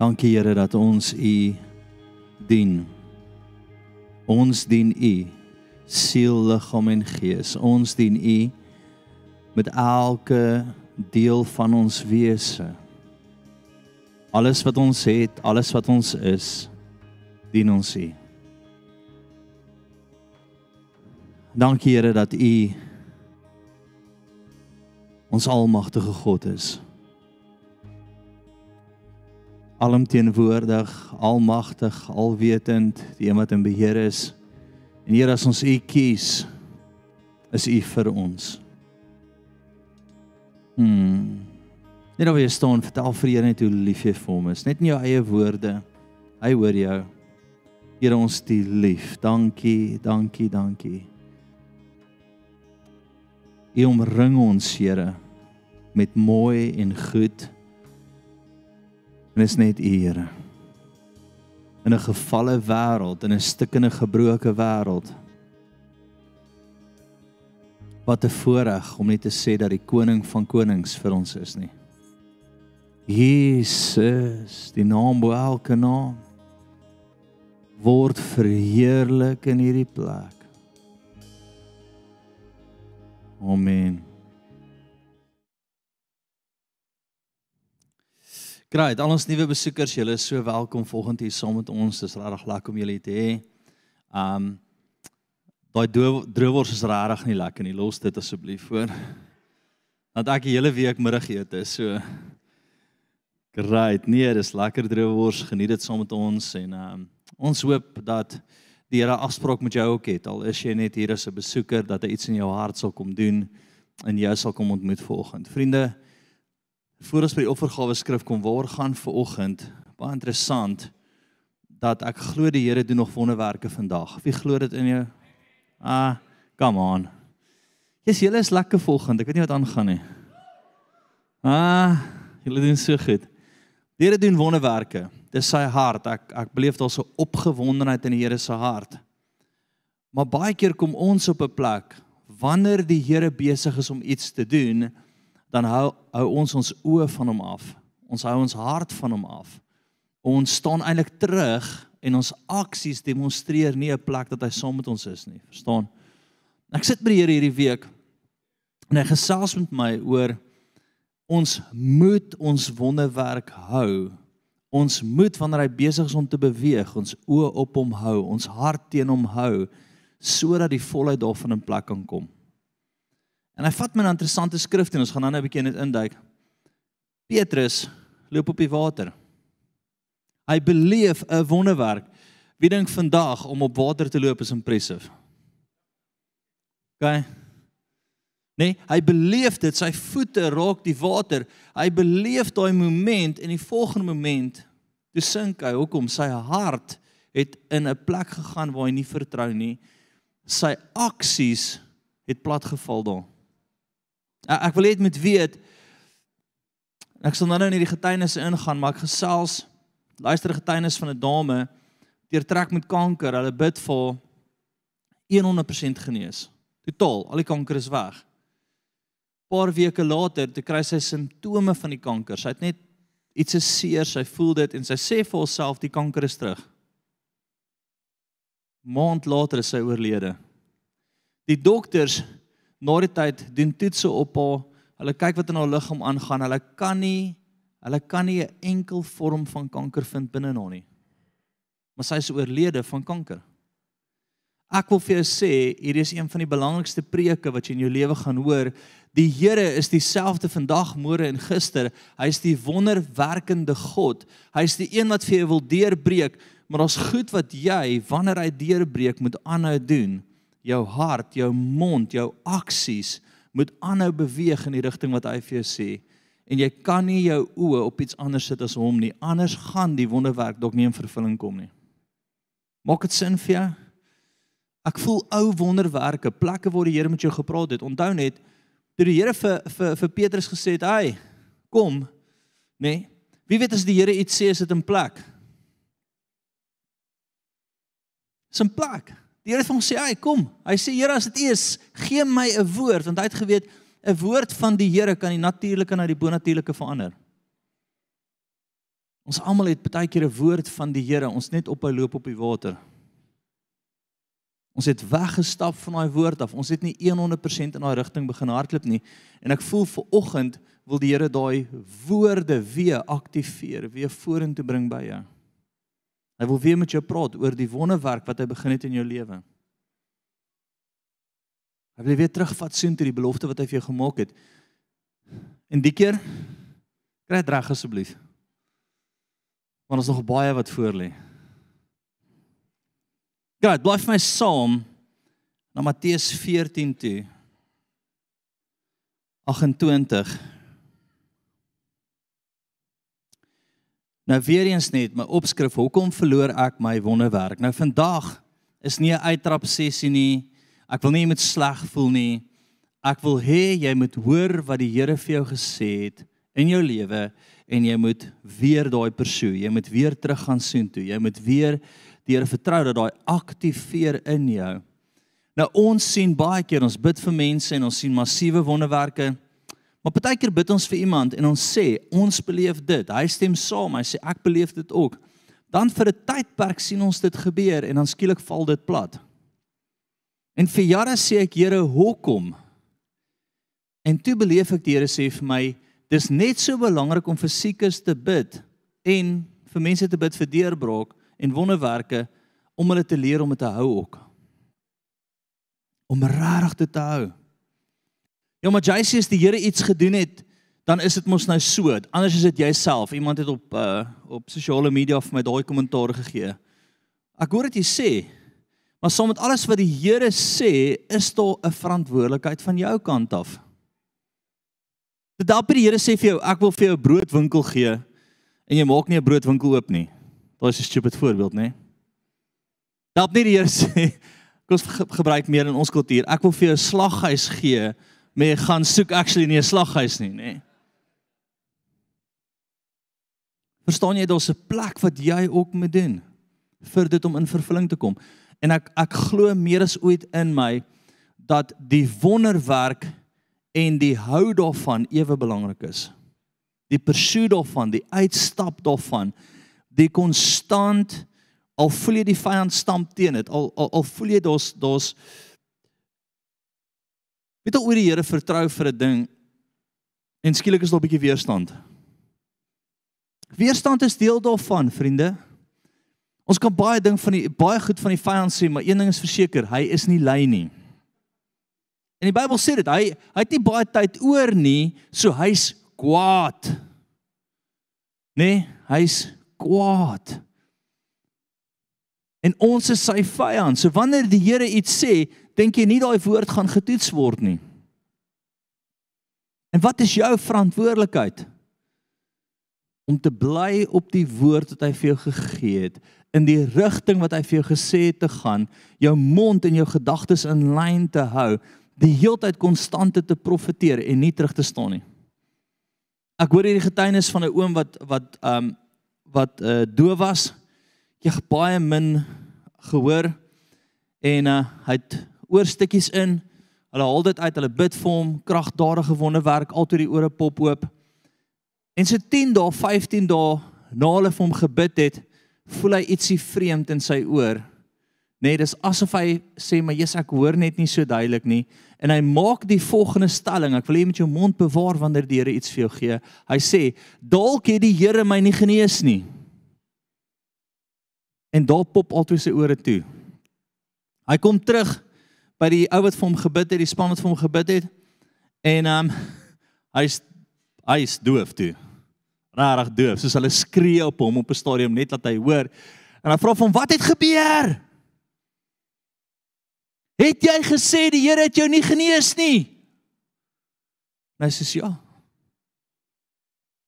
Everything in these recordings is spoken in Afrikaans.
Dankie Here dat ons U dien. Ons dien U siel, liggaam en gees. Ons dien U met elke deel van ons wese. Alles wat ons het, alles wat ons is, dien ons U. Dankie Here dat U ons almagtige God is alomteenwoordig, almagtig, alwetend, die een wat in beheer is. En Here, as ons U kies, is U vir ons. Hmm. Net nou weer staan, vertel vir Here net hoe lief jy vir hom is. Net in jou eie woorde. Hy hoor jou. Here ons die lief. Dankie, dankie, dankie. U omring ons, Here, met mooi en goed. En is net U, Here. In 'n gefalle wêreld, in 'n stikkende gebroke wêreld. Wat 'n voorreg om net te sê dat die koning van konings vir ons is nie. Jesus, die naam bo elke naam word verheerlik in hierdie plek. Amen. Great, al ons nuwe besoekers, julle is so welkom volgende hier saam met ons. Dis regtig lekker om julle te hê. Um daai droewors is regtig nie lekker nie. Los dit asseblief voor. Want ek die hele week middagete is so Great. Nee, dis lekker droewors. Geniet dit saam met ons en um ons hoop dat die Here afspraak met jou ook het. Al is jy net hier as 'n besoeker dat hy iets in jou hart sal kom doen en jy sal kom ontmoet vanoggend. Vriende, voor ons by die offergawe skrif kom waar gaan ver oggend baie interessant dat ek glo die Here doen nog wonderwerke vandag. Wie glo dit in jou? Ah, come on. Jy's julle is lekker volgende. Ek weet nie wat aangaan nie. Ah, julle doen so goed. Die Here doen wonderwerke. Dis sy hart. Ek ek beleef daar so opgewondenheid in die Here se hart. Maar baie keer kom ons op 'n plek wanneer die Here besig is om iets te doen, dan hou hou ons ons oë van hom af. Ons hou ons hart van hom af. Ons staan eintlik terug en ons aksies demonstreer nie 'n plek dat hy saam met ons is nie. Verstaan? Ek sit by die Here hierdie week en hy gesels met my oor ons moet ons wonderwerk hou. Ons moet wanneer hy besig is om te beweeg, ons oë op hom hou, ons hart teen hom hou sodat die volheid daarvan in plek kan kom. En hy vat my 'n interessante skrif en ons gaan dan 'n bietjie net induik. Petrus loop op die water. Hy beleef 'n wonderwerk. Wie dink vandag om op water te loop is impressive? OK. Nee, hy beleef dit, sy voete raak die water. Hy beleef daai moment en die volgende moment toe sink hy. Hoekom? Sy hart het in 'n plek gegaan waar hy nie vertrou nie. Sy aksies het platgeval daar. Ek wil net moet weet ek sal nou nou in hierdie getuienisse ingaan, maar ek gesels luister getuienis van 'n dame deurtrek met kanker. Hulle bid vir 100% genees. Totaal, al die kanker is weg. Paar weke later, te kry sy simptome van die kanker. Sy het net iets se seer, sy voel dit en sy sê vir haarself die kanker is terug. Maand later is sy oorlede. Die dokters na die tyd doen toetse op haar. Hulle kyk wat in haar liggaam aangaan. Hulle kan nie hulle kan nie 'n enkel vorm van kanker vind binne haar nie. Maar sy is oorlede van kanker. Ek wil vir jou sê, hier is een van die belangrikste preke wat jy in jou lewe gaan hoor. Die Here is dieselfde vandag, môre en gister. Hy is die wonderwerkende God. Hy is die een wat vir jou wil deurbreek, maar daar's goed wat jy wanneer hy deurbreek moet aanhou doen jou hart, jou mond, jou aksies moet aanhou beweeg in die rigting wat hy vir jou sê. En jy kan nie jou oë op iets anders sit as hom nie. Anders gaan die wonderwerk dalk nie in vervulling kom nie. Maak dit sin vir jou? Ek voel ou wonderwerke, plekke waar die Here met jou gepraat het. Onthou net toe die Here vir vir vir Petrus gesê het, "Hy, kom." Nê? Nee, wie weet as die Here iets sê is dit in plek? Dis 'n plek. Die Here het hom sê, "Ag, kom." Hy sê, "Here, as dit is, gee my 'n woord," want hy het geweet 'n woord van die Here kan die natuurlike na die bonatuurlike verander. Ons almal het baie keer 'n woord van die Here, ons net ophou loop op die water. Ons het weggestap van daai woord af. Ons het nie 100% in daai rigting begin hardloop nie. En ek voel ver oggend wil die Here daai woorde weer aktiveer, weer vorentoe bring by jou. Hy wil weer met jou praat oor die wonderwerk wat hy begin het in jou lewe. Hy wil weer terugvat soontoe die belofte wat hy vir jou gemaak het. En die keer kry dit reg asseblief. Want ons nog baie wat voor lê. God, bly vir my saam na Matteus 14 toe. 28 Nou weer eens net my opskrif, hoekom verloor ek my wonderwerk? Nou vandag is nie 'n uittrap sessie nie. Ek wil nie jy moet sleg voel nie. Ek wil hê jy moet hoor wat die Here vir jou gesê het in jou lewe en jy moet weer daai persoon, jy moet weer terug gaan soontoe. Jy moet weer die Here vertrou dat daai aktiveer in jou. Nou ons sien baie keer ons bid vir mense en ons sien massiewe wonderwerke. Maar baie keer bid ons vir iemand en ons sê ons beleef dit. Hy stem saam. Hy sê ek beleef dit ook. Dan vir 'n tydperk sien ons dit gebeur en dan skielik val dit plat. En vir jare sê ek Here, hoekom? En toe beleef ek die Here sê vir my, dis net so belangrik om vir siekes te bid en vir mense te bid vir deurbraak en wonderwerke om hulle te leer om dit te hou ook. Om regtig dit te hou. Ja, maar sê as die Here iets gedoen het, dan is dit mos nou so. Anders is dit jouself. Iemand het op uh op sosiale media vir my daai kommentaar gegee. Ek hoor dit jy sê, Maar saam met alles wat die Here sê, is daar 'n verantwoordelikheid van jou kant af. Dit dalk die Here sê vir jou, ek wil vir jou 'n broodwinkel gee en jy maak nie 'n broodwinkel oop nie. Dit is 'n stupid voorbeeld, né? Dalk nie die Here sê kom ons gebruik meer in ons kultuur. Ek wil vir jou 'n slaghuis gee, maar jy gaan soek actually nie 'n slaghuis nie, né? Verstaan jy daar's 'n plek wat jy ook moet doen vir dit om in vervulling te kom en ek ek glo meer as ooit in my dat die wonderwerk en die hou daarvan ewe belangrik is. Die pursuit daarvan, die uitstap daarvan, die konstant al voel jy die vyand stamp teen dit, al al, al voel jy daar's daar's weet jy oor die Here vertrou vir 'n ding en skielik is daar 'n bietjie weerstand. Weerstand is deel daarvan, vriende. Ons kan baie ding van die baie goed van die vyand sê, maar een ding is verseker, hy is nie lei nie. En die Bybel sê dit, hy hy het nie baie tyd oor nie, so hy's kwaad. Nee, hy's kwaad. En ons is sy vyand. So wanneer die Here iets sê, dink jy nie daai woord gaan getoets word nie. En wat is jou verantwoordelikheid? Om te bly op die woord wat hy vir jou gegee het in die rigting wat hy vir jou gesê het te gaan, jou mond en jou gedagtes in lyn te hou, die heeltyd konstante te profeteer en nie terug te staan nie. Ek hoor hierdie getuienis van 'n oom wat wat ehm um, wat uh doof was. Jy het baie min gehoor en uh hy het oorstukkies in. Hulle haal dit uit, hulle bid vir hom, kragdadige wonderwerk, altyd die ore pop oop. En so 10 dae, 15 dae na hulle vir hom gebid het, voel hy ietsie vreemd in sy oor. Nee, dis asof hy sê, "Maar Jesus, ek hoor net nie so duidelik nie." En hy maak die volgende stelling. Ek wil hê jy moet jou mond bewaar wanneer die Here iets vir jou gee. Hy sê, "Dalk het die Here my nie genees nie." En daar pop altyd sy ore toe. Hy kom terug by die ou wat vir hom gebid het, die span wat vir hom gebid het. En ehm um, hy's hy's doof toe regtig doof, soos hulle skree op hom op 'n stadium net dat hy hoor. En hy vra hom, "Wat het gebeur?" Het jy gesê die Here het jou nie genees nie? En hy sê, "Ja."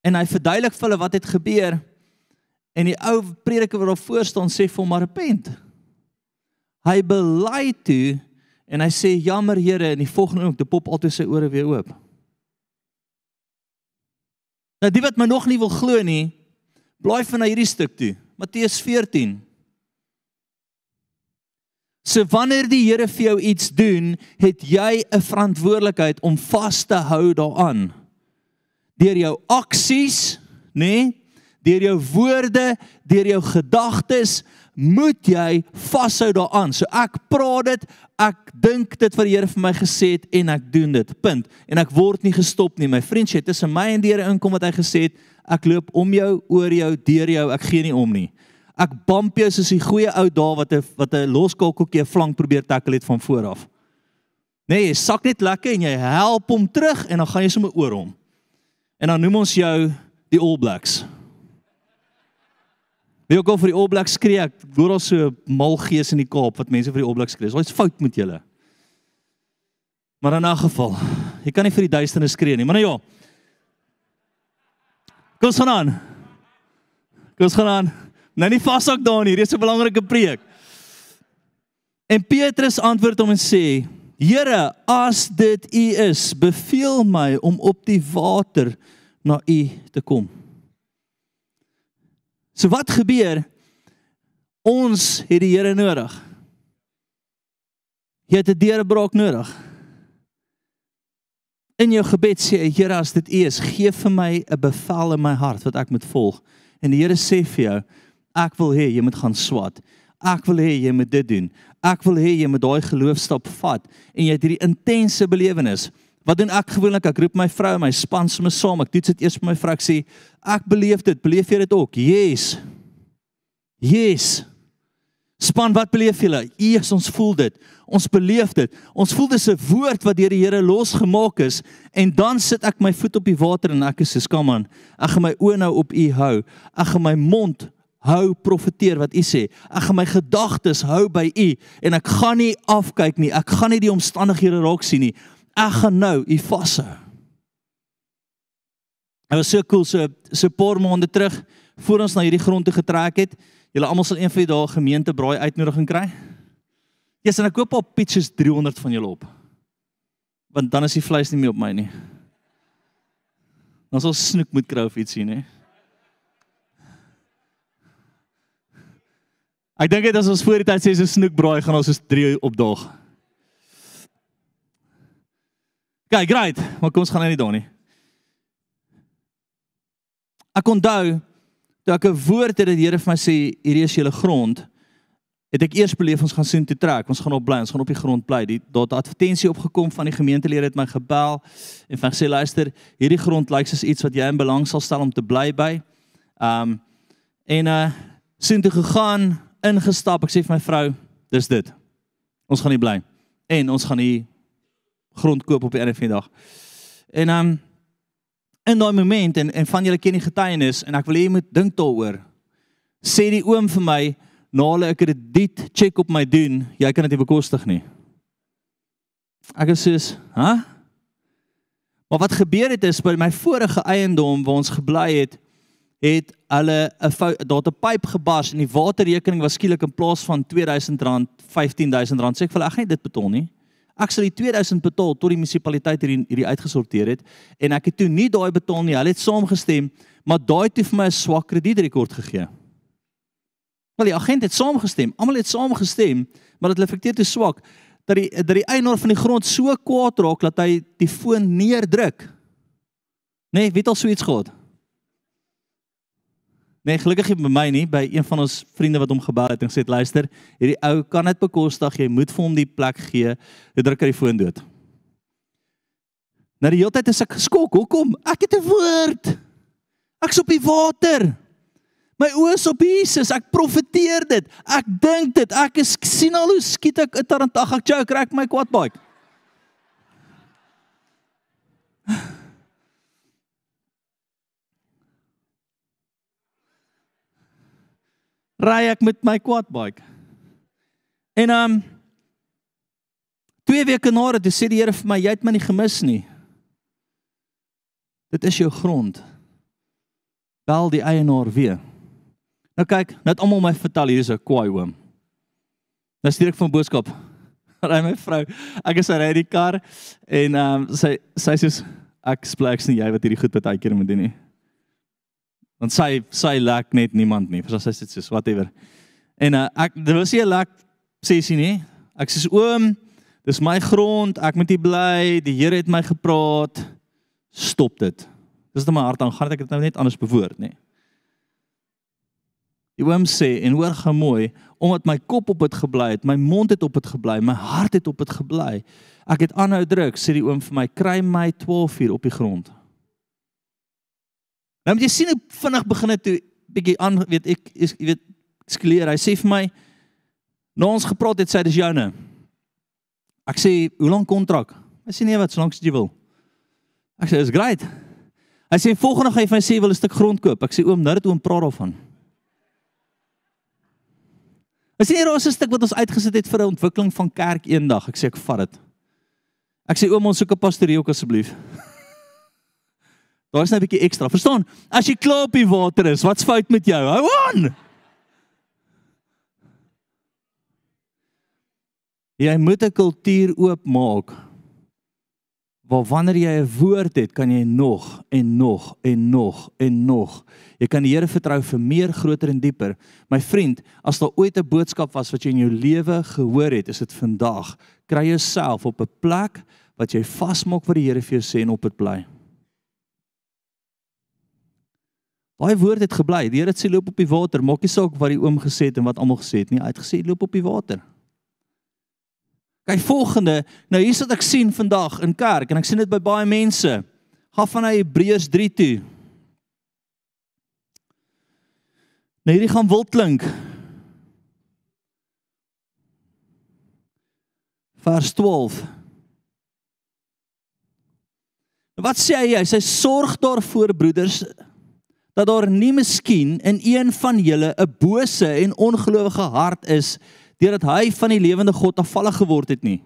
En hy verduidelik vir hulle wat het gebeur. En die ou prediker wat daar voor staan sê vir hom, "Maar repent." Hy bely toe en hy sê, "Jammer Here," en die volgende oomblik pop altyd sy ore weer oop. Nou die wat my nog nie wil glo nie, blaai van na hierdie stuk toe. Matteus 14. So wanneer die Here vir jou iets doen, het jy 'n verantwoordelikheid om vas te hou daaraan. Deur jou aksies, nê? Nee, deur jou woorde, deur jou gedagtes, moet jy vashou daaraan. So ek praat dit, ek dink dit wat die Here vir my gesê het en ek doen dit. Punt. En ek word nie gestop nie. My vriend sê tussen my en die Here inkom wat hy gesê het, ek loop om jou, oor jou, deur jou, ek gee nie om nie. Ek bump jou soos die goeie ou dae wat 'n wat 'n loskalkoekie 'n flank probeer tackle het van voor af. Nee, jy sak net lekker en jy help hom terug en dan gaan jy sommer oor hom. En dan noem ons jou die All Blacks. Wie ook al vir die All Blacks skree, ek hoor al so mal gees in die Kaap wat mense vir die All Blacks skree. Dit's fout met julle. Maar in 'n geval, jy kan nie vir die duisternis skree nie. Maar nou ja. Kom ons gaan aan. Kom ons gaan aan. Nou nie vashak daar nie, hier is 'n belangrike preek. En Petrus antwoord hom en sê: Here, as dit U is, beveel my om op die water na U te kom. So wat gebeur? Ons het die Here nodig. Jy het 'n deurebraak nodig. In jou gebed sê jy, Here, as dit U is, gee vir my 'n bevel in my hart wat ek moet volg. En die Here sê vir jou, ek wil hê jy moet gaan swat. Ek wil hê jy moet dit doen. Ek wil hê jy moet daai geloofstap vat en jy het hierdie intense belewenis. Wat doen ek gewoonlik? Ek roep my vrou, my span sommer saam. Ek doen dit eers vir my vrou sê, ek beleef dit. Beleef jy dit ook? Yes. Yes. Span, wat beleef julle? Eers ons voel dit. Ons beleef dit. Ons voel dis 'n woord wat deur die Here losgemaak is en dan sit ek my voet op die water en ek sê, "Kom aan. Ek gaan my oë nou op U hou. Ek gaan my mond hou profeteer wat u sê. Ek gaan my gedagtes hou by u en ek gaan nie afkyk nie. Ek gaan nie die omstandighede raak sien nie. Ek gaan nou u vashou. Dit was so cool so so paar maande terug voor ons na hierdie grond toe getrek het. Julle almal sal een van die dae gemeente braai uitnodiging kry. Yes, en ek koop op pitches 300 van julle op. Want dan is die vleis nie meer op my nie. Ons sal snoek moet kry of ietsie, nee. Ek dink dit as ons voor die tyd sê so snoekbraai gaan ons soos 3 opdaag. Kyk, great. Maar kom ons gaan nou nie daar nie. Ek onthou toe ek 'n woord het dat die Here vir my sê hierdie is julle grond. Het ek eers beleef ons gaan sien toe trek. Ons gaan op bly, ons gaan op die grond bly. Die daar 'n advertensie opgekom van die gemeentelede het my gebel en van gesê luister, hierdie grond lyk soos iets wat jy in belang sal stel om te bly by. Um en uh sien toe gegaan ingestap. Ek sê vir my vrou, dis dit. Ons gaan hier bly. En ons gaan hier grond koop op die einde van die dag. En um in daai oomblik en en van julle ken die getuienis en ek wil hê jy moet dink daaroor. Sê die oom vir my, na hulle 'n krediet check op my doen, jy kan dit nie bekostig nie. Ek sê, "Hæ?" Maar wat gebeur het is by my vorige eiendom waar ons gebly het, het hulle 'n daar 'n pyp gebars en die waterrekening was skielik in plaas van R2000 R15000 sê ek vir ek gaan dit betaal nie. Ek sal die 2000 betaal tot die munisipaliteit hierdie hierdie uitgesorteer het en ek het toe nie daai betaal nie. Hulle het saamgestem, maar daai het vir my 'n swak kredietrekord gegee. Wel die agent het saamgestem. Almal het saamgestem, maar dit reflekteer te swak dat die dat die eienaar van die grond so kwaad raak dat hy die foon neerdruk. Nee, weet al so iets gehad. Nee, gelukkig nie by my nie, by een van ons vriende wat hom gebel het en gesê het luister, hierdie ou kan dit bekostig, jy moet vir hom die plek gee. Hy druk hy die foon dood. Na die hele tyd is ek geskok. Hoekom? Ek het 'n woord. Ek's op die water. My oë is op Jesus. Ek profeteer dit. Ek dink dit. Ek is sien al hoe skiet ek 'n tarantag. Ek choke, kry my quad bike. Ry ek met my quad bike. En um 2 weke na dit sê die Here vir my jy het my nie gemis nie. Dit is jou grond. Bel die eienaar weer. Nou kyk, net almal my vertel hier is 'n kwaai oom. Nou stuur ek van boodskap. Ry my vrou. Ek is die kar en um sy sy sê ek spleks nie jy wat hierdie goed baie keer moet doen nie want sy sy lek net niemand nie. Verstaan sy sê so whatever. En uh, ek dit was nie 'n lek sessie nie. Ek sê oom, dis my grond, ek moet hier bly. Die Here het my gepraat. Stop dit. Dis net my hart aan gaan ek dit nou net anders bewoord, nê. Die oom sê en hoor gou mooi, omdat my kop op dit gebly het, my mond het op dit gebly, my hart het op dit gebly. Ek het aanhou druk, sê die oom vir my, kry my 12 uur op die grond. Nou moet jy sien hoe vinnig begin dit toe bietjie aan weet ek is jy weet skleer. Hy sê vir my nou ons gepraat het sê dis joune. Ek sê hoe lank kontrak? Hy sê nee wat solank as jy wil. Ek sê is great. Hy sê volgende gaan hy vir my sê wil 'n stuk grond koop. Ek sê oom nou dit oom praat daarvan. Hy sê hier is 'n stuk wat ons uitgesit het vir 'n ontwikkeling van kerk eendag. Ek sê ek vat dit. Ek sê oom ons soek 'n pastorie ook asseblief. Daar's net 'n bietjie ekstra. Verstaan? As jy klaar op die water is, wat's fout met jou? Hou aan. Jy moet 'n kultuur oopmaak. Waar wanneer jy 'n woord het, kan jy nog en nog en nog en nog. Jy kan die Here vertrou vir meer, groter en dieper. My vriend, as daar ooit 'n boodskap was wat jy in jou lewe gehoor het, is dit vandag. Kry jouself op 'n plek wat jy vasmaak wat die Here vir jou sê en op dit bly. Daai woord het gebly. Die Here het sê loop op die water. Maak nie saak wat die oom gesê het en wat almal gesê het nie. Hy het gesê loop op die water. Kyk volgende. Nou hier's wat ek sien vandag in kerk en ek sien dit by baie mense. Gaan van Hebreërs 3 toe. Nou hierdie gaan wil klink. Vers 12. Wat sê hy? Hy sê sorg daarvoor broeders dat daar nie miskien in een van julle 'n bose en ongelowige hart is deurdat hy van die lewende God afvallig geword het nie.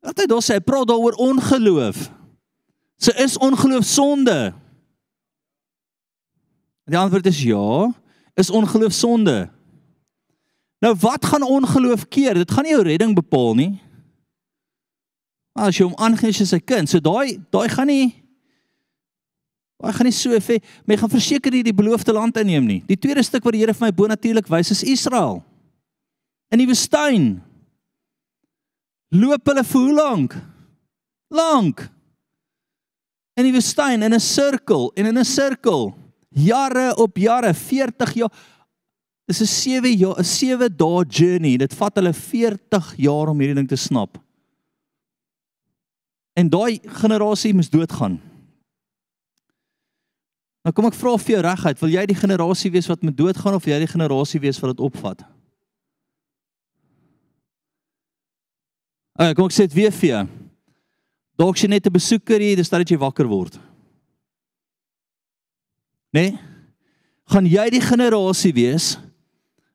Wat hy daar sê, hy praat daaroor ongeloof. Se is ongeloof sonde? Die antwoord is ja, is ongeloof sonde. Nou wat gaan ongeloof keer? Dit gaan nie jou redding bepaal nie. As jy hom aangeneem as sy kind, so daai daai gaan nie Hy gaan nie so effe, maar hy gaan verseker nie die beloofde land inneem nie. Die tweede stuk wat die Here vir my bonatuurlik wys is Israel. In die woestyn. Loop hulle vir hoe lank? Lank. In die woestyn in 'n sirkel en in 'n sirkel. Jare op jare, 40 jaar. Dis 'n 7 jaar, 'n 7 dae journey. Dit vat hulle 40 jaar om hierdie ding te snap. En daai generasie moes doodgaan. Nou kom ek vra vir jou reguit, wil jy die generasie wees wat met doodgaan of jy die generasie wees wat dit opvat? Okay, kom ek sê dit weer vir jou. Dalk jy net 'n besoeker hier, dis dat jy wakker word. Nee? Gaan jy die generasie wees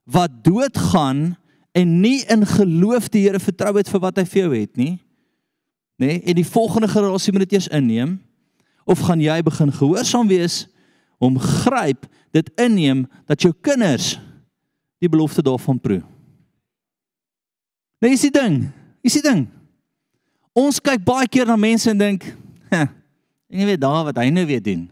wat doodgaan en nie in geloof die Here vertrou het vir wat hy vir jou het nie? Nee, en die volgende generasie moet dit eers inneem of gaan jy begin gehoorsaam wees om gryp dit inneem dat jou kinders die belofte daarvan proe. Nou is die ding, is die ding. Ons kyk baie keer na mense en dink, "Hè, jy weet daar wat hy nou weer doen."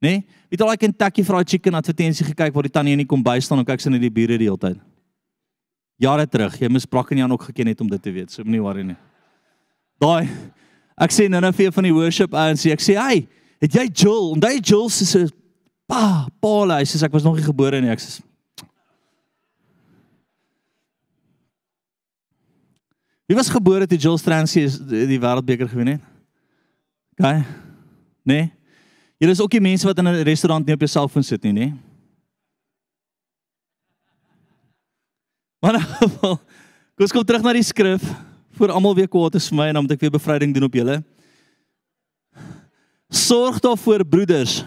Né? Nee? Het al like 'n Kentucky Fried Chicken advertensie gekyk waar die tannie in die kombuis staan en kyk sy net die bure die hele tyd. Jare terug, jy mis Brak en Jan ook geken het om dit te weet, so moenie worry nie. Daai ek sê nou nou vir van die worship ouens, ek sê, "Hey, het jy Joel? Onthou Joel se pa, Paul, hy sê ek was nog nie gebore nie, ek sê Wie was gebore toe Joel Stransie die wêreldbeker gewen het? Gaan? Nee. Julle is ook die mense wat in 'n restaurant nie op jou selfoon sit nie, nê? Nee? Maar nou, kom ons kom terug na die skrif vir almal weer kwaad is vir my en dan moet ek weer bevryding doen op julle. Sorg daarvoor broeders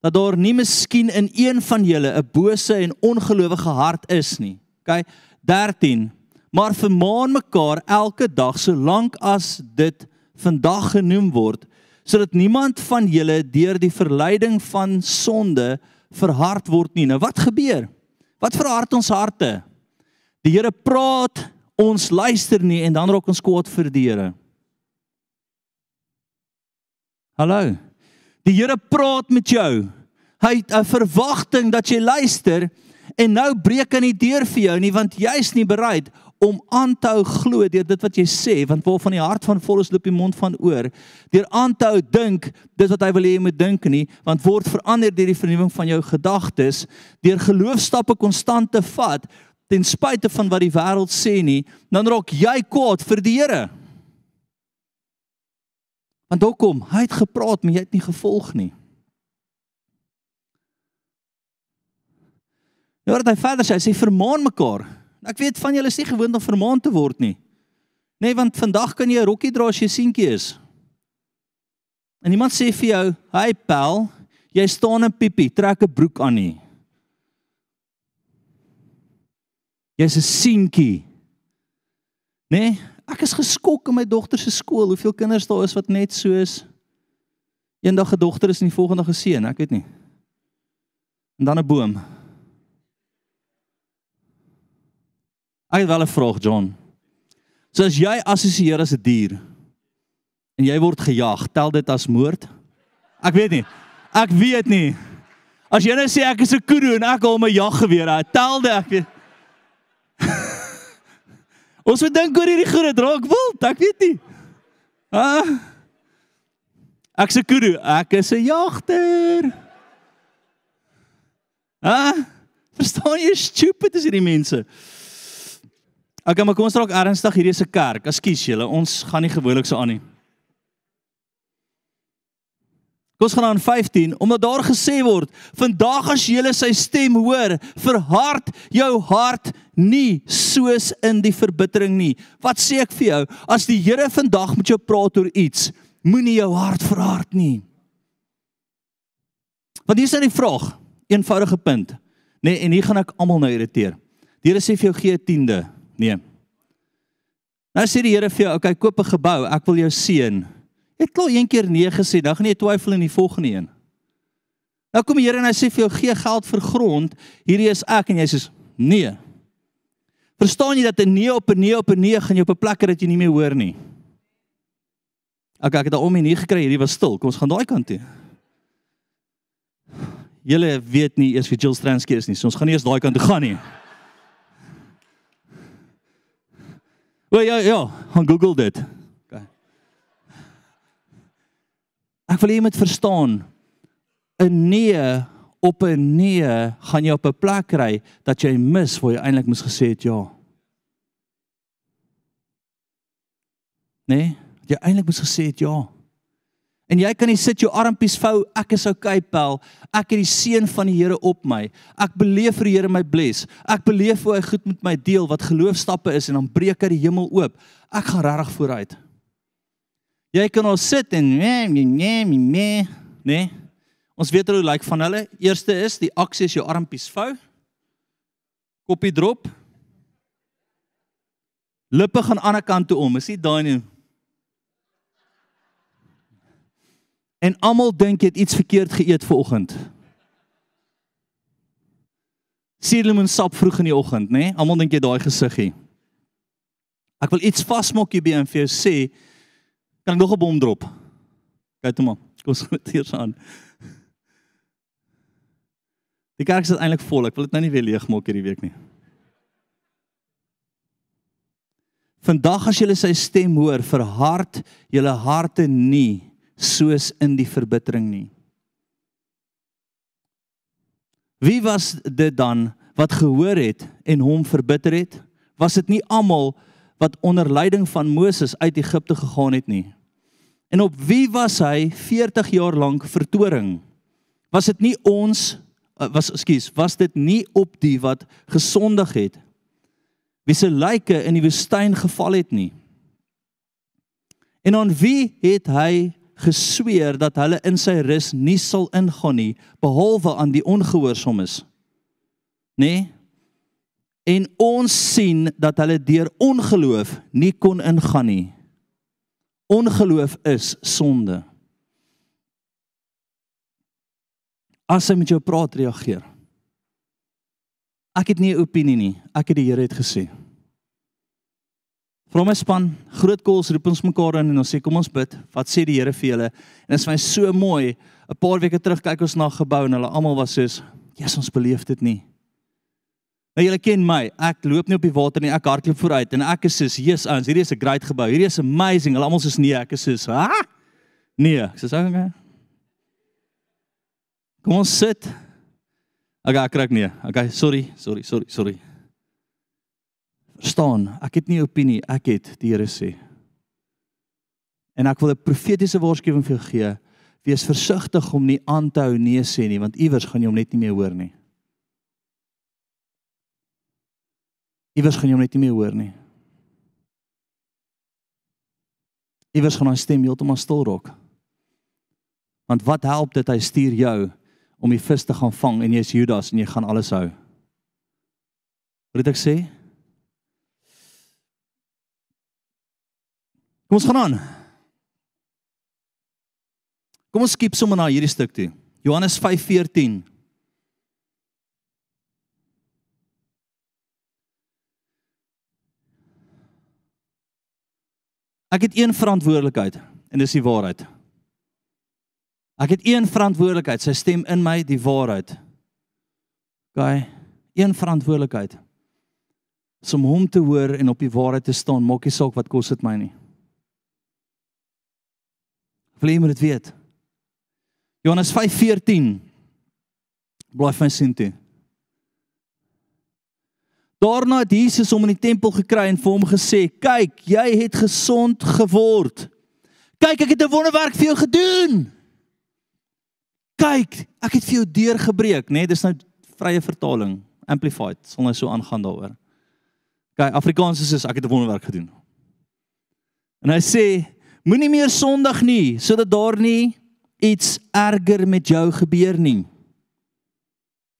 dat daar nie miskien in een van julle 'n bose en ongelowige hart is nie. OK? 13. Maar vermaan mekaar elke dag solank as dit vandag genoem word, sodat niemand van julle deur die verleiding van sonde verhard word nie. Nou wat gebeur? Wat verhard ons harte? Die Here praat, ons luister nie en dan raak ons kwaad vir die Here. Hallo. Die Here praat met jou. Hy het 'n verwagting dat jy luister en nou breek hy nie deur vir jou nie want jy's nie bereid om aan te hou glo deur dit wat jy sê want waarvan die hart van vol is loop die mond van oor deur aan te hou dink dit wat hy wil hê jy moet dink nie want word verander deur die vernuwing van jou gedagtes deur geloofstappe konstant te vat ten spyte van wat die wêreld sê nie dan raak jy kwaad vir die Here want hoekom hy het gepraat maar jy het nie gevolg nie Ja, wat hy verder sê, hy sê vermaan mekaar. Ek weet van julle is nie gewoond om vermaan te word nie. Nee, want vandag kan jy 'n rokkie dra as jy seentjie is. En iemand sê vir jou, "Hey pel, jy staan in piepie, trek 'n broek aan nie." Jy's 'n seentjie. Nee, ek is geskok in my dogter se skool, hoeveel kinders daar is wat net so is. Eendag 'n dogter is en die volgende dag 'n seun, ek weet nie. En dan 'n boom. Ek het wel 'n vraag, John. So as jy assosieer as 'n dier en jy word gejag, tel dit as moord? Ek weet nie. Ek weet nie. As jy nou sê ek is 'n kudu en ek hou my jaggeweer tel dit ek weet. Ons moet dink oor hierdie groot draak wild, ek weet nie. Ah. Ek se kudu, ek is 'n jagter. Ah. Verstaan jy stupid is hierdie mense? Okay, maar kom ons raak ernstig, hierdie is 'n kerk. Ekskuus julle, ons gaan nie gewoonlik so aan nie. Kom ons gaan aan 15, omdat daar gesê word, vandag as jy sy stem hoor, verhard jou hart nie soos in die verbittering nie. Wat sê ek vir jou? As die Here vandag met jou praat oor iets, moenie jou hart verhard nie. Want hier is 'n vraag, eenvoudige punt. Nee, en hier gaan ek almal nou irriteer. Die Here sê vir jou gee 'n tiende. Nee. Nou sê die Here vir jou, okay, koop 'n gebou, ek wil jou seën. Jy het klaar een keer nee gesê, dan gaan jy twyfel in die volgende een. Nou kom die Here en hy sê vir jou, gee geld vir grond, hierdie is ek en jy sê nee. Verstaan jy dat 'n nee op 'n nee op 'n nee gaan jy op 'n plek kry dat jy nie meer hoor nie. Okay, ek het daarom nie gekry, hierdie was stil. Kom ons gaan daai kant toe. Julle weet nie eers wie Jill Stransky is nie, so ons gaan nie eens daai kant toe gaan nie. O ja ja, gaan Google dit. Okay. Ek wil jy moet verstaan 'n nee op 'n nee gaan jy op 'n plek kry dat jy mis waar jy eintlik moes gesê het ja. Nee, jy eintlik moes gesê het ja. En jy kan nie sit jou armpies vou, ek is okay pel. Ek het die seën van die Here op my. Ek beleef vir die Here my bless. Ek beleef hoe hy goed met my deel wat geloofstappe is en dan breek hy die hemel oop. Ek gaan regtig vooruit. Jy kan al sit en nee nee nee nee, nee. Ons weet hoe lyk like van hulle. Eerste is die aksie is jou armpies vou. Koppie drop. Lippe gaan aan die ander kant toe om. Is dit daai nie? En almal dink jy het iets verkeerd geëet vanoggend. Suurlemoen sap vroeg in die oggend, nê? Nee? Almal dink jy daai gesiggie. Ek wil iets vasmaak hier by en vir jou sê, kan ek nog 'n bom drop? Kyk toe maar. Kom ons gaan hier aan. Die kerk is eintlik vol. Ek wil dit nou nie weer leeg maak hierdie week nie. Vandag as jy sy stem hoor, verhard julle harte nie soos in die verbittering nie. Wie was dit dan wat gehoor het en hom verbitter het? Was dit nie almal wat onder leiding van Moses uit Egipte gegaan het nie? En op wie was hy 40 jaar lank vertoring? Was dit nie ons was ekskuus, was dit nie op die wat gesondig het? Wie se lyke in die woestyn geval het nie? En aan wie het hy gesweer dat hulle in sy rus nie sal ingaan nie behalwe aan die ongehoorsaames. Nê? Nee? En ons sien dat hulle deur ongeloof nie kon ingaan nie. Ongeloof is sonde. As hy met jou praat, reageer. Ek het nie 'n opinie nie. Ek het die Here het gesê. Vrom my span, groot kos roep ons mekaar in en ons sê kom ons bid. Wat sê die Here vir julle? En dit is my so mooi. 'n Paar weke terug kyk ons na gebou en hulle almal was soos, "Jesus, ons beleef dit nie." Nou julle ken my. Ek loop nie op die water nie. Ek hardloop vooruit en ek is soos, "Jesus, ons, hierdie is 'n great gebou. Hierdie is amazing." Hulle almal soos, "Nee, ek is soos, ha? Nee." Ek sê, "Okay." Kom ons sit. Okay, ek kry nee. Okay, sorry, sorry, sorry, sorry. Verstaan, ek het nie opinie, ek het die Here sê. En ek wil 'n profetiese waarskuwing vir jou gee. Wees versigtig om nie aan te hou nee sê nie, want iewers gaan jy hom net nie meer hoor nie. Iewers gaan jy hom net nie meer hoor nie. Iewers gaan hy stem heeltemal stil raak. Want wat help dit hy stuur jou om die vis te gaan vang en jy's Judas en jy gaan alles hou? Wat het ek sê? Kom ons gaan aan. Kom ons skiep sommer na hierdie stuk toe. Johannes 5:14. Ek het een verantwoordelikheid en dis die waarheid. Ek het een verantwoordelikheid, sy stem in my die waarheid. OK, een verantwoordelikheid. Om hom te hoor en op die waarheid te staan, maak nie saak wat kos dit my nie. Wil jy moet dit weet? Johannes 5:14. Bly van sien toe. Daarna het Jesus hom in die tempel gekry en vir hom gesê: "Kyk, jy het gesond geword. Kyk, ek het 'n wonderwerk vir jou gedoen. Kyk, ek het vir jou deur gebreek, né? Nee, dis nou vrye vertaling, amplified, sal nou so aangaan daaroor. Kyk, Afrikaans is soos ek het 'n wonderwerk gedoen. En hy sê: Moenie meer sondig nie, sodat daar nie iets erger met jou gebeur nie.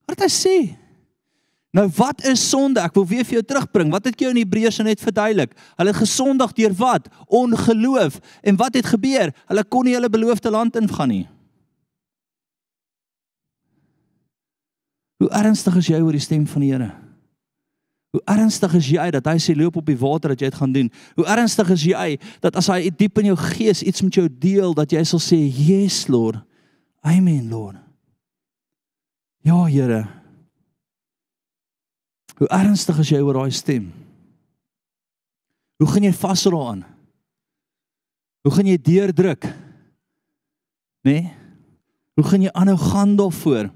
Wat hy sê? Nou wat is sonde? Ek wil weer vir jou terugbring. Wat het jy in Hebreërs net verduidelik? Hulle het gesondig deur wat? Ongeloof. En wat het gebeur? Hulle kon nie hulle beloofde land ingaan nie. Hoe ernstig is jy oor die stem van die Here? Hoe ernstig is jy dat hy sê loop op die water dat jy dit gaan doen? Hoe ernstig is jy dat as hy diep in jou gees iets met jou deel dat jy sal sê, "Yes, Lord. Amen, Lord." Ja, Here. Hoe ernstig is jy oor daai stem? Hoe gaan jy vashou daaraan? Hoe gaan jy deurdruk? Né? Nee? Hoe gaan jy aanhou gaan daarvoor?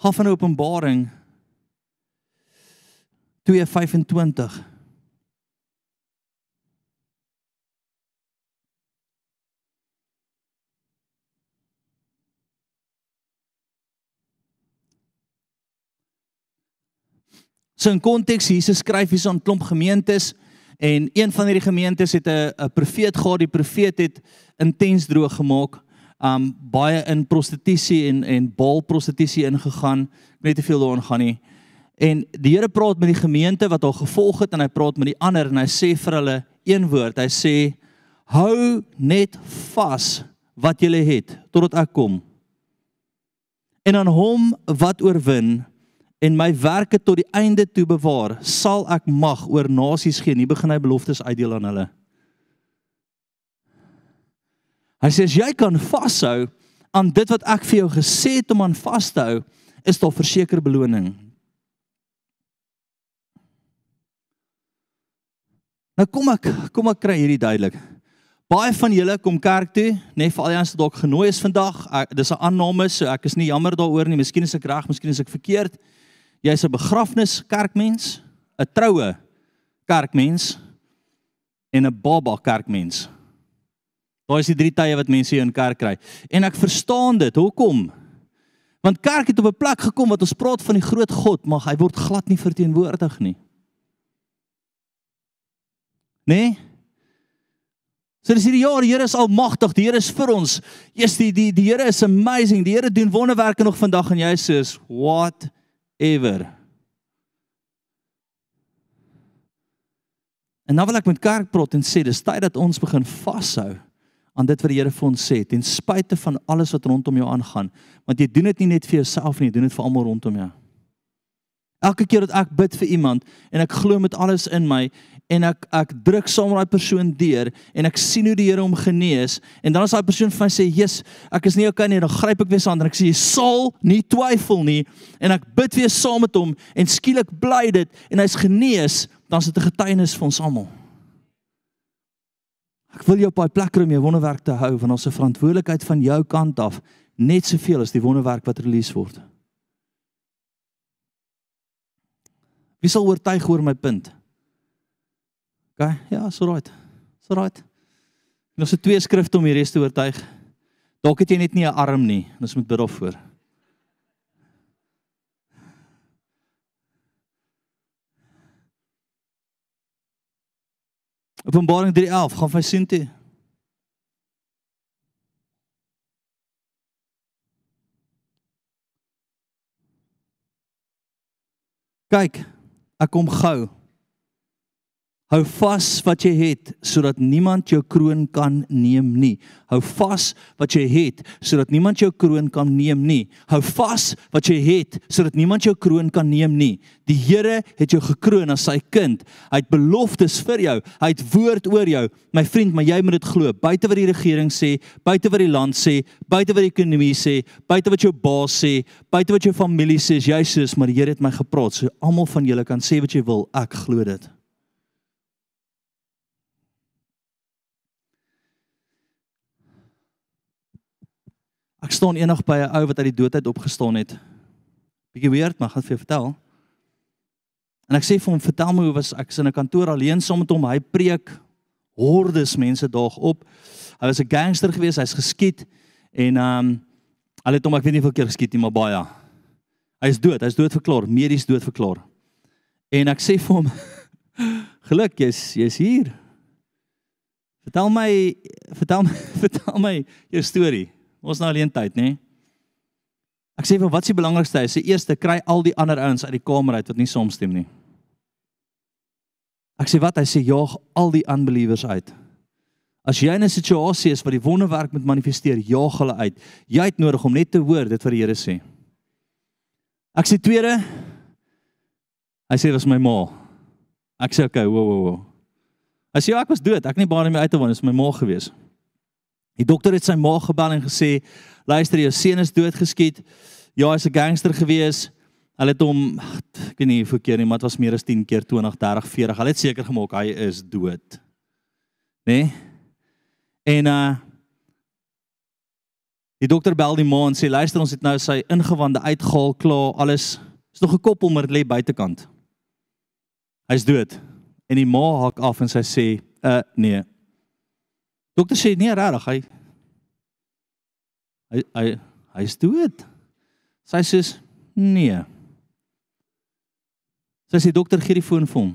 Gaan van Openbaring 2:25 So in konteks Jesus skryf hier aan klomp gemeentes en een van hierdie gemeentes het 'n profeet gehad, die profeet het intens droog gemaak, um baie in prostitusie en en baal prostitusie ingegaan. Ek weet nie te veel daaroor gaan nie. En die Here praat met die gemeente wat hom gevolg het en hy praat met die ander en hy sê vir hulle een woord. Hy sê: "Hou net vas wat jy het totdat ek kom." En aan hom wat oorwin, en my werke tot die einde toe bewaar, sal ek mag oor nasies gee. Nie begin hy beloftes uitdeel aan hulle. Hy sê as jy kan vashou aan dit wat ek vir jou gesê het om aan vas te hou, is daar verseker beloning. Nou kom ek, kom ek kry hierdie duidelik. Baie van julle kom kerk toe, nê, nee, vir al die ons dalk genooi is vandag. Ek, dis 'n aanname, so ek is nie jammer daaroor nie. Miskien is ek reg, miskien is ek verkeerd jy's 'n begrafnis kerkmens, 'n troue kerkmens en 'n baba kerkmens. Daai is die drie tye wat mense hier in kerk kry. En ek verstaan dit. Hoekom? Want kerk het op 'n plek gekom wat ons praat van die groot God, maar hy word glad nie verteenwoordig nie. Nee? So dis hierdie jaar, die Here is almagtig, die Here is vir ons. Jesus, die die die Here is amazing. Die Here doen wonderwerke nog vandag en jy sê, "What ever. En nou wil ek met kerk praat en sê dis tyd dat ons begin vashou aan dit wat die Here vir ons sê ten spyte van alles wat rondom jou aangaan want jy doen dit nie net vir jouself nie jy doen dit vir almal rondom jou. Elke keer dat ek bid vir iemand en ek glo met alles in my en ek ek druk saam met daai persoon deur en ek sien hoe die Here hom genees en dan as daai persoon vir my sê, "Jesus, ek is nie okay nie," dan gryp ek weer aan en ek sê, "Jy sal nie twyfel nie." En ek bid weer saam met hom en skielik bly dit en hy's genees, dan is dit 'n getuienis vir ons almal. Ek wil jou op daai plek kry om jou wonderwerk te hou van ons se verantwoordelikheid van jou kant af net soveel as die wonderwerk wat release word. Wie sal oortuig oor my punt? OK, ja, so right. So right. Ons het twee skrifte om die res te oortuig. Dalk het jy net nie 'n arm nie. Ons moet bid daarvoor. Openbaring 3:11 gaan vir sien toe. Kyk, ek kom gou. Hou vas wat jy het sodat niemand jou kroon kan neem nie. Hou vas wat jy het sodat niemand jou kroon kan neem nie. Hou vas wat jy het sodat niemand jou kroon kan neem nie. Die Here het jou gekroon as sy kind. Hy het beloftes vir jou. Hy het woord oor jou. My vriend, maar jy moet dit glo. Buite wat die regering sê, buite wat die land sê, buite wat die ekonomie sê, buite wat jou baas sê, buite wat jou familie sê, jy sê, maar die Here het my gepraat. So almal van julle kan sê wat jy wil. Ek glo dit. Staan eendag by 'n ou wat uit die dood uit opgestaan het. Bietjie weird, maar gaan vir jou vertel. En ek sê vir hom, "Vertel my hoe was ek in 'n kantoor alleen saam met hom, hy preek hordes mense daag op. Hy was 'n gangster geweest, hy's geskiet en ehm um, hulle het hom ek weet nie hoeveel keer geskiet nie, maar baie. Hy is dood, hy's dood verklaar, medies dood verklaar. En ek sê vir hom, "Geluk, jy's jy's hier. Vertel my, vertel my, vertel my jou storie." Ons nou alleen tyd, nê? Ek sê vir wat is die belangrikste? Hy sê eerste kry al die ander ouens uit die kamer uit wat nie saamstem nie. Ek sê wat? Hy sê jaag al die unbelievers uit. As jy in 'n situasie is waar die wonderwerk moet manifesteer, jaag hulle uit. Jy het nodig om net te hoor dit wat die Here sê. Ek sê tweede. Hy sê dit was my ma. Ek sê okay, wo wo wo. Hy sê ja, ek was dood. Ek het nie baie meer uit te woon, dit was my ma geweest. Die dokter het sy ma gebel en gesê: "Luister, jou seun is doodgeskiet. Ja, hy's 'n gangster gewees. Hulle het hom, ek weet nie hoeveel keer nie, maar dit was meer as 10 keer 20, 30, 40. Hulle het seker gemaak hy is dood." Né? Nee? En uh Die dokter bel die ma en sê: "Luister, ons het nou sy ingewande uitgehaal, klaar, alles is nog gekoppel, maar dit lê buitekant. Hy's dood." En die ma hak af en sy sê: "Uh nee, Dokter sê nee regtig, hy hy hy hy's dood. Sy sê nee. Sy sê dokter gee die foon vir hom.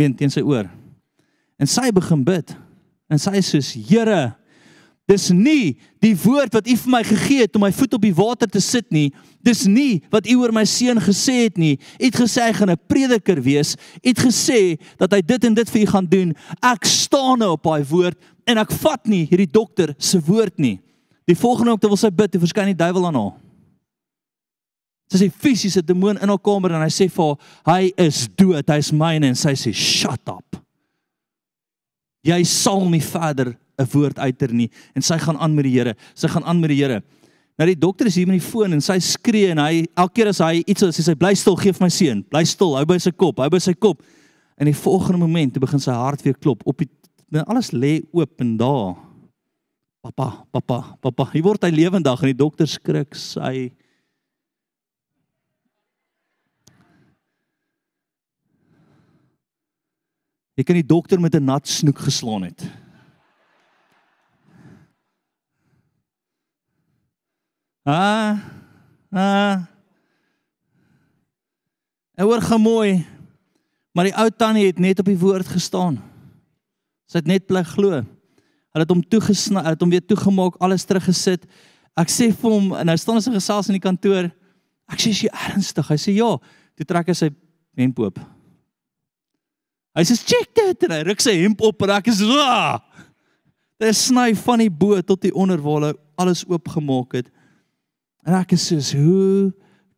Meen teen sy oor. En sy begin bid. En sy sê Here, dis nie die woord wat U vir my gegee het om my voet op die water te sit nie. Dis nie wat U oor my seun gesê het nie. U het gesê hy gaan 'n prediker wees. U het gesê dat hy dit en dit vir U gaan doen. Ek staan nou op daai woord en ek vat nie hierdie dokter se woord nie. Die volgende oomblik wil sy bid, toe verskyn die duiwel aan haar. Sy sê fisiese demoon in haar kamer en hy sê vir haar, hy is dood, hy is myne en sy sê shut up. Jy sal nie verder 'n woord uiter nie en sy gaan aan met die Here. Sy gaan aan met die Here. Nou die dokter is hier met die foon en sy skree en hy elke keer as hy iets sê sy bly stil, gee vir my seun. Bly stil, hou by sy kop, hou by sy kop. En die volgende oomblik begin sy hart weer klop op die Nou alles lê oop en daar. Pappa, pappa, pappa. Hy word hy lewendig en die dokter skrik sy Ek kan die dokter met 'n nat snoek geslaan het. Ah. Ah. Hy hoor gemooi. Maar die ou tannie het net op die woord gestaan. Sy het net bly glo. Hulle het hom toegesny, hulle het hom weer toegemaak, alles teruggesit. Ek sê vir hom, nou staan ons in gesels in die kantoor. Ek sê jy ernstig? Hy sê ja. Toe trek hy sy hemp oop. Hy sê check dit en hy ruk sy hemp op en ek is so. Dit sny van die bo tot die onder waar hy alles oopgemaak het. En ek is soos hoe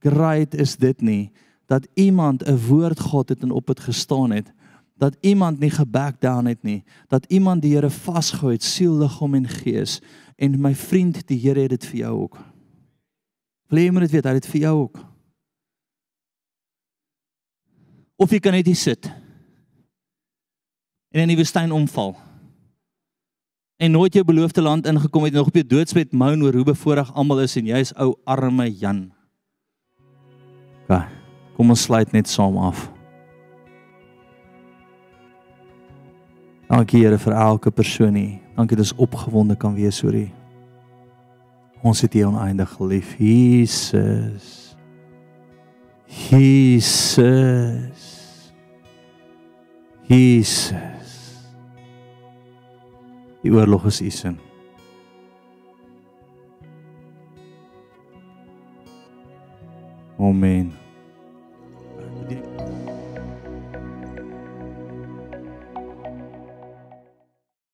great is dit nie dat iemand 'n woord gehad het en op dit gestaan het dat iemand nie geback down het nie, dat iemand die Here vasgehou het siel, liggaam en gees en my vriend, die Here het dit vir jou ook. Wil jy moet dit weet, hy het dit vir jou ook. Of jy kan net hier sit en in die woestyn omval. En nooit jou beloofde land ingekom het en nog op jou doodsbed moan oor hoe bevoorreg almal is en jy's ou arme Jan. Ja, kom ons sluit net saam af. Dankie Here vir elke persoon hier. Dankie dat ons opgewonde kan wees oor U. Ons het U oneindig lief, Jesus. Jesus. Jesus. Die oorlog is U sin. Amen.